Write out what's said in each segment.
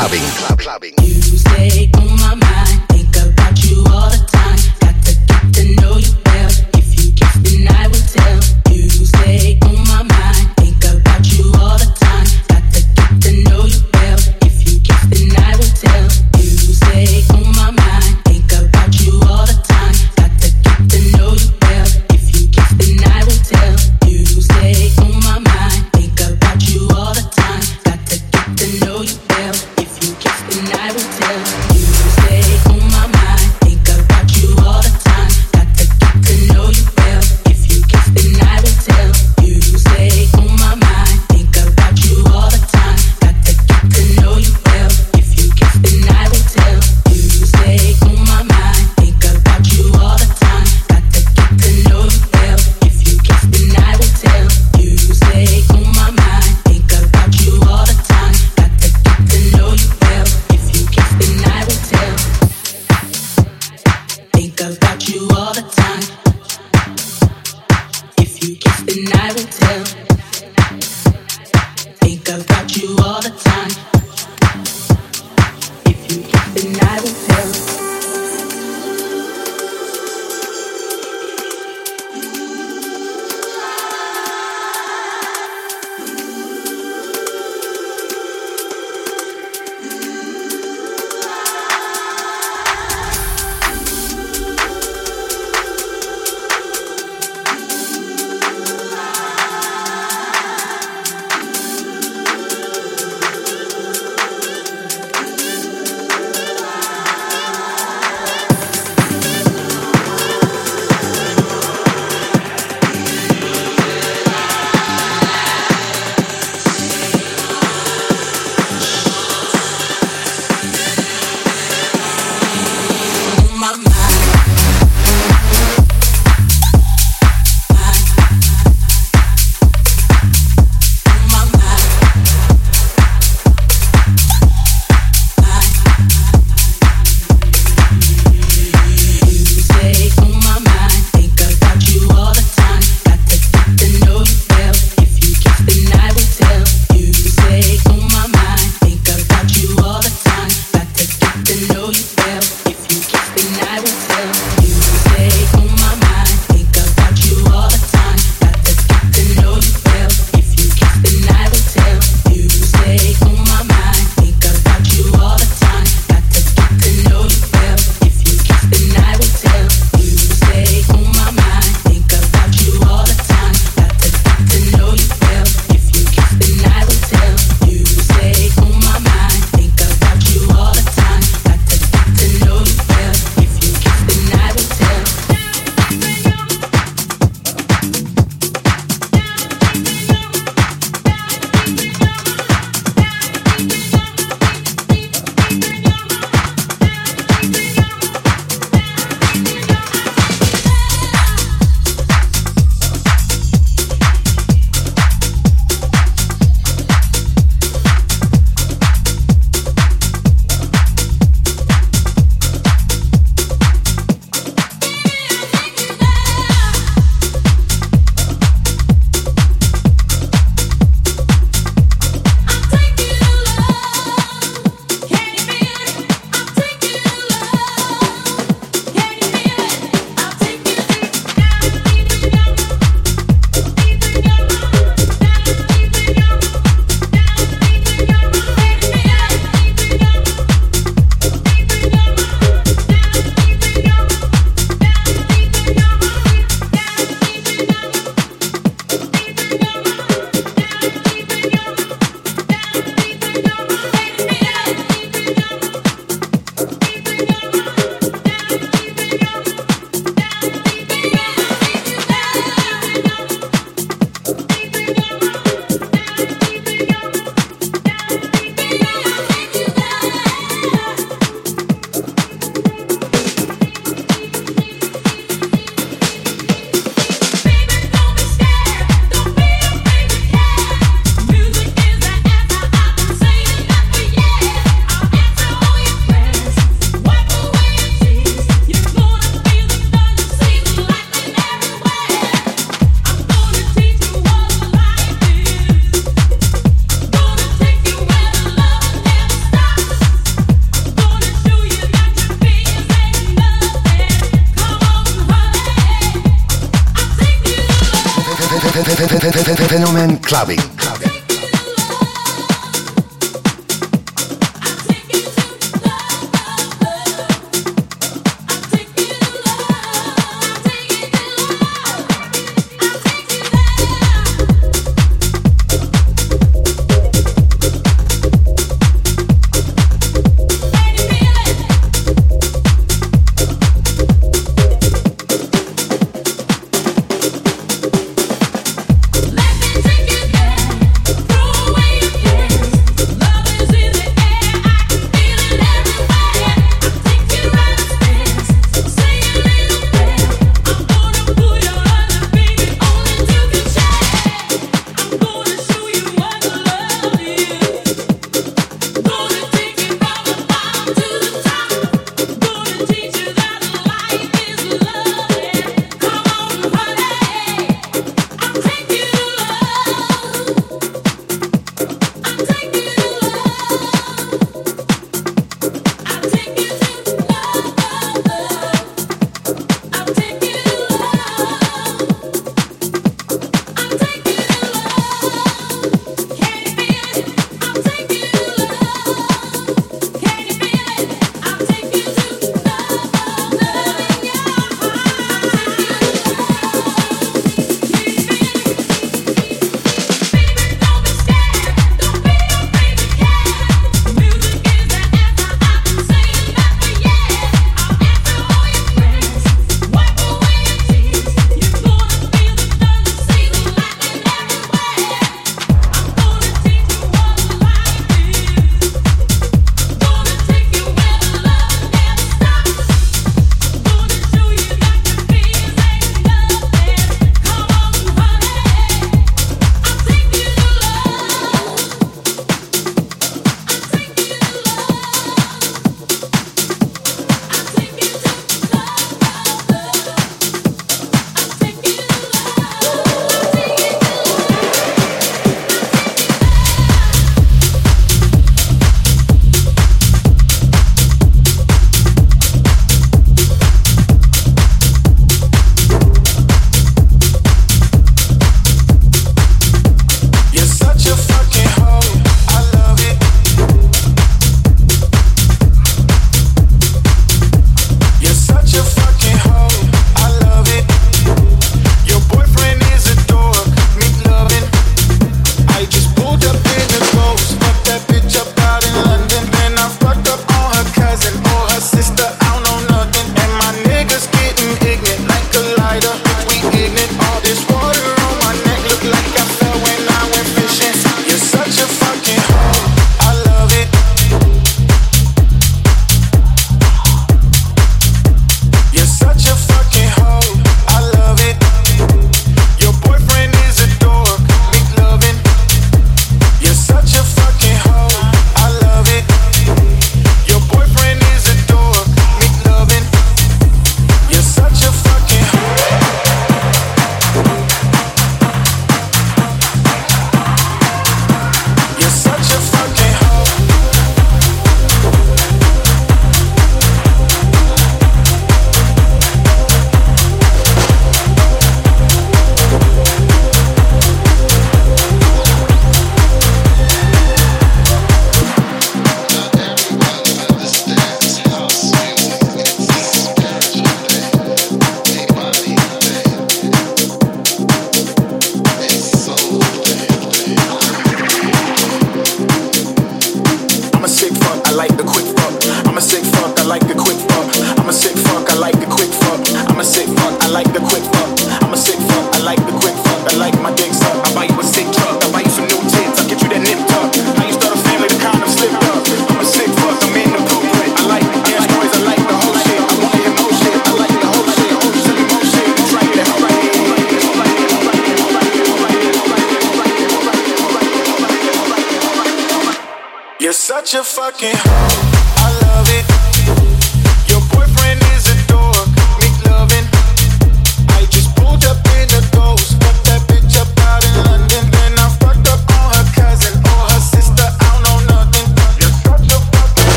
saben.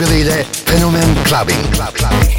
Ile Fenomen Clubbing. Club, clubbing.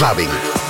Clubbing.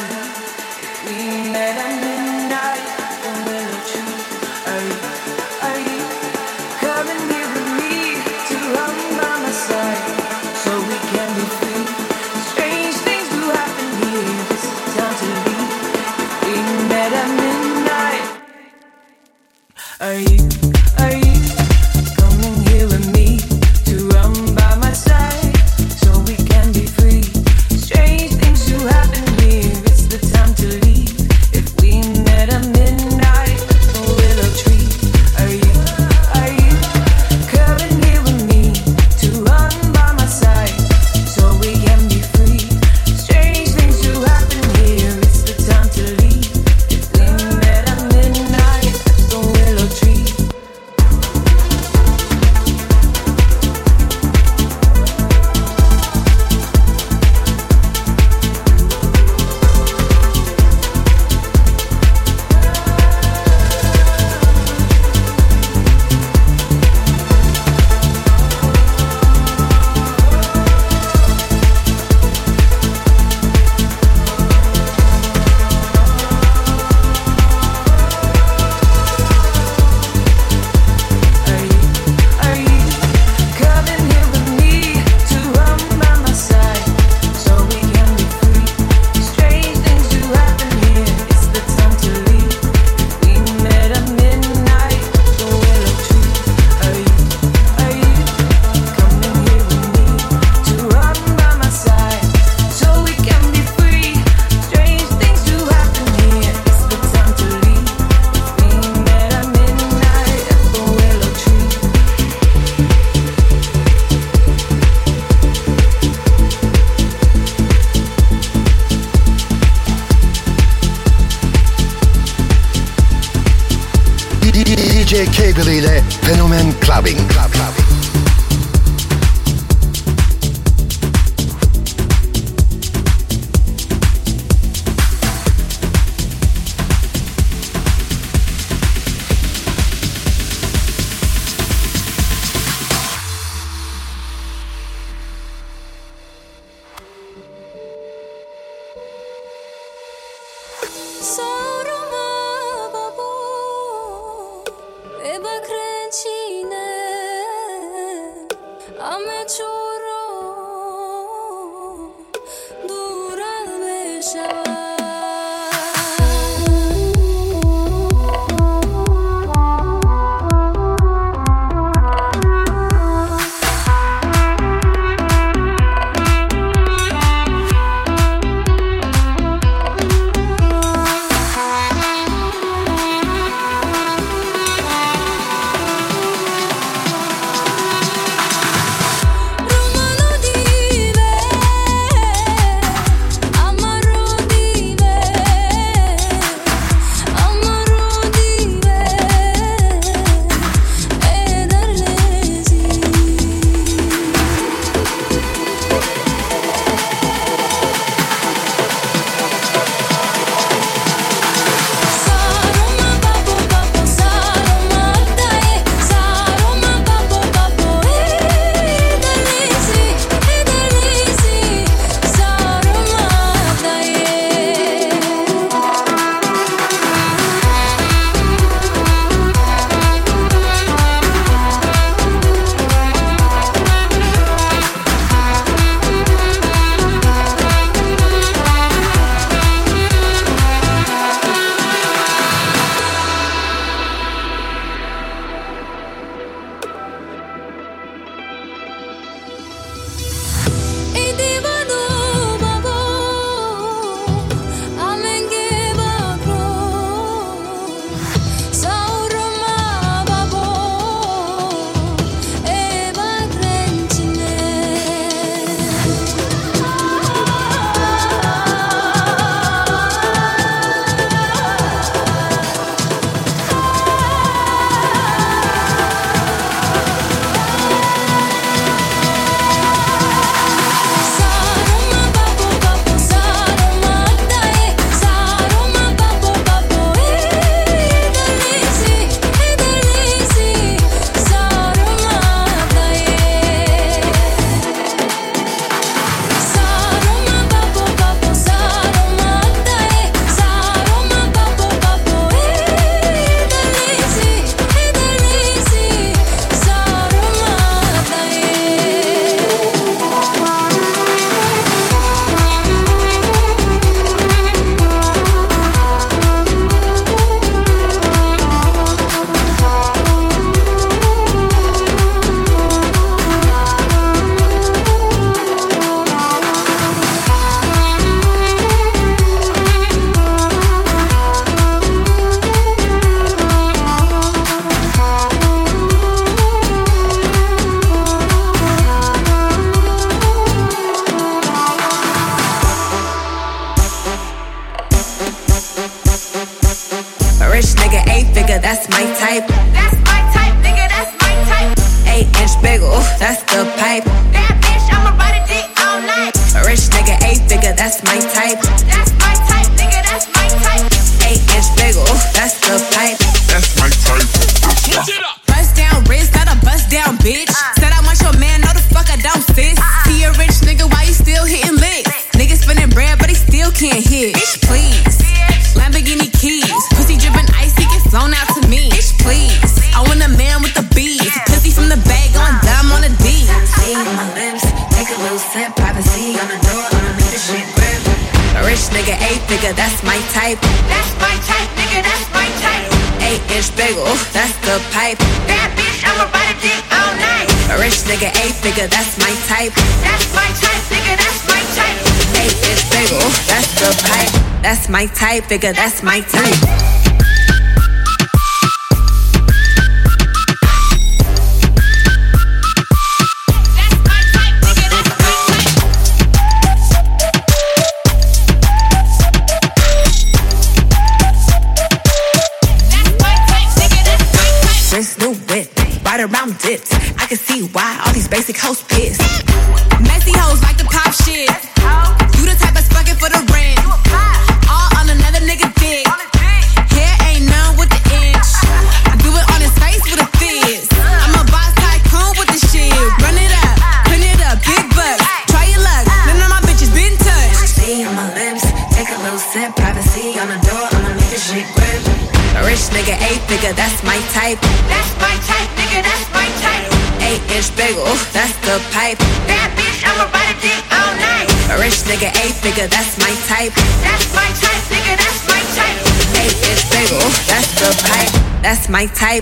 figure that's my type.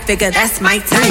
Figure, that's my type.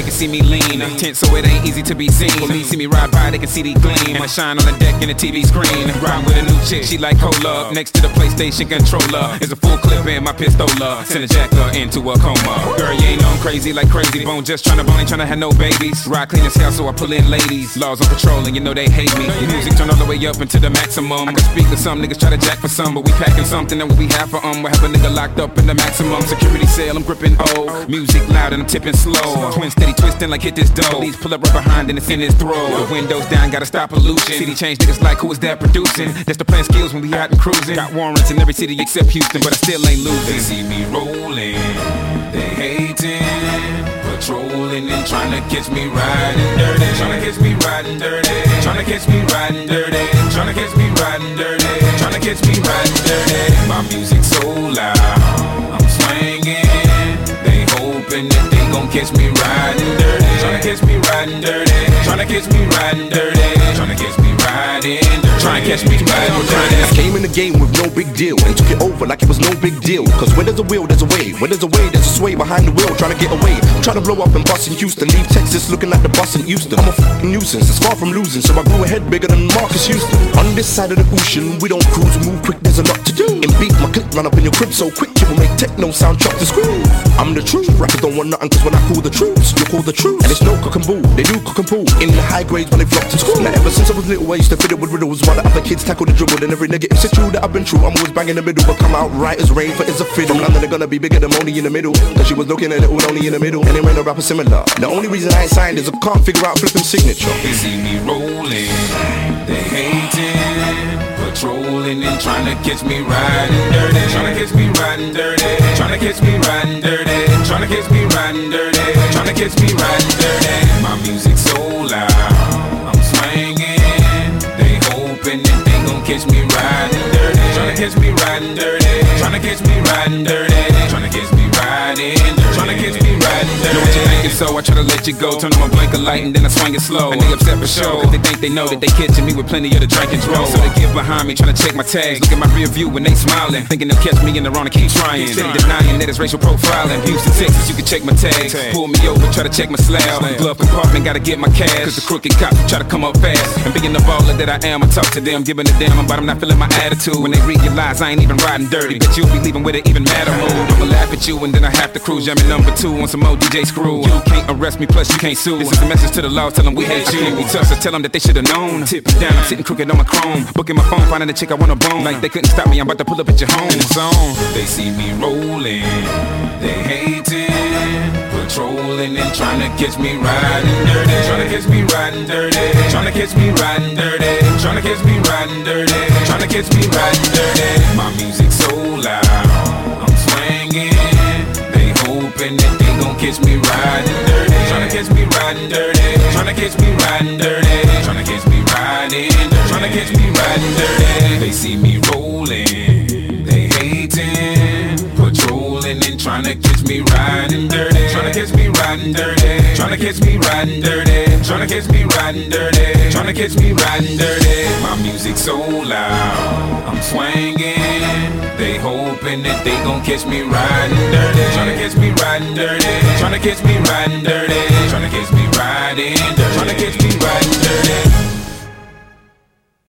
They can see me lean. I'm Tense, so it ain't easy to be seen. Police see me ride by, they can see the gleam. And I shine on the deck in the TV screen. Ride with a new chick, she like cola. Next to the PlayStation controller is a full clip in my pistola. Send a jacker into a coma. Girl, you ain't I'm crazy like Krayzie Bone. Just tryna bone, ain't tryna have no babies. Ride clean as hell, so I pull in ladies. Laws on patrol, and you know they hate me. Music turn all the way up into the maximum. I can speak to some niggas, try to jack for some, but we packing something that we have for. We have a nigga locked up in the maximum security cell. I'm gripping O. Music loud and I'm tipping slow. Twin steady twisting like hit this dough. Police pull up right behind and it's in his throat. The windows down, gotta stop pollution. City change niggas like who is that producing? That's the plan skills when we out and cruising. Got warrants in every city except Houston, but I still ain't They losing. see me rolling, they hating, patrolling and trying to catch me riding dirty, trying to catch me riding dirty, trying to catch me riding dirty, trying to catch me riding dirty, trying to catch me riding dirty. My music so loud, I'm swinging. They hoping that they gon' catch me riding dirty, trying to catch me riding dirty, trying to catch me riding dirty, trying to catch me riding dirty. Try and catch me riding dirty. I came in the game with no big deal and took it over like it was no big deal. Cause where there's a will, there's a way. Where there's a way, there's a sway behind the wheel. Trying to get away. Trying to blow up and bust in Houston. Leave Texas looking like the bus in Houston. I'm a fucking nuisance, it's far from losing. So I grew a head bigger than Marcus Houston. On this side of the ocean, we don't cruise, move quick, there's a lot to do. And beat my clip, run up in your crib so quick, you will make techno sound chop the screw. I'm the truth, rappers don't want nothing cause when I call the troops, you call the truth. And it's no cook and bull, they do cook and pull. In the high grades when they flock to school. Now ever since I was little, I used to fit it with riddles while the other kids tackle the dribble. And every negative situation that I've been through, I'm always banging the middle, but come out right as rain for it's a fiddle. London, they're gonna be bigger than Malcolm in the Middle. Cause she was looking at it all only in the middle. And it ain't no rapper similar. The only reason I ain't signed is I can't figure out flipping signature. They see me rolling, they hating, patrolling and trying to catch me riding dirty, trying to catch me riding dirty, trying to catch me riding dirty, trying to catch me riding dirty, trying to catch me riding dirty. My music so loud, riding dirty, trying to catch me riding dirty, so I try to let you go. Turn on my blinker light and then I swing it slow. And they upset for sure, cause they think they know that they catching me with plenty of the drink and draw. So they get behind me, trying to check my tags. Look at my rear view when they smiling. Thinking they'll catch me in the wrong and keep trying. Steady denying that it's racial profiling. Houston, Texas, you can check my tags. Pull me over, try to check my slab. Glove compartment, gotta get my cash. Cause the crooked cop try to come up fast. And being the baller that I am, I talk to them, giving a damn about I'm not feeling my attitude. When they realize I ain't even riding dirty, but you'll be leaving with it even madder mood. I'ma laugh at you and then I have to cruise. Jamming number two on some old DJ Screw. You can't arrest me, plus you can't sue. This is a message to the law, tell them we hate you. We tough, so tell them that they should've known. Tip down, I'm sitting crooked on my chrome. Booking my phone, finding a chick I wanna bone. Like they couldn't stop me, I'm about to pull up at your home. Zone. They see me rolling, they hating, patrolling and trying to catch me riding dirty, trying to catch me riding dirty, trying to catch me riding dirty, trying to catch me riding dirty, trying to catch me riding dirty. My music so loud, I'm swinging. They hoping that gon' catch me riding dirty, trying to catch me riding dirty, trying to catch me riding dirty. Tryna catch me riding. Tryna catch me riding dirty. They see me rolling, tryna catch me riding dirty. Tryna catch me riding dirty. Tryna catch me riding dirty. Tryna catch me riding dirty. Tryna catch me riding dirty. My music so loud, I'm swinging. They hoping that they gon' catch me riding dirty. Tryna catch me riding dirty. Tryna catch me riding dirty. Tryna catch me riding dirty. Tryna catch me riding dirty.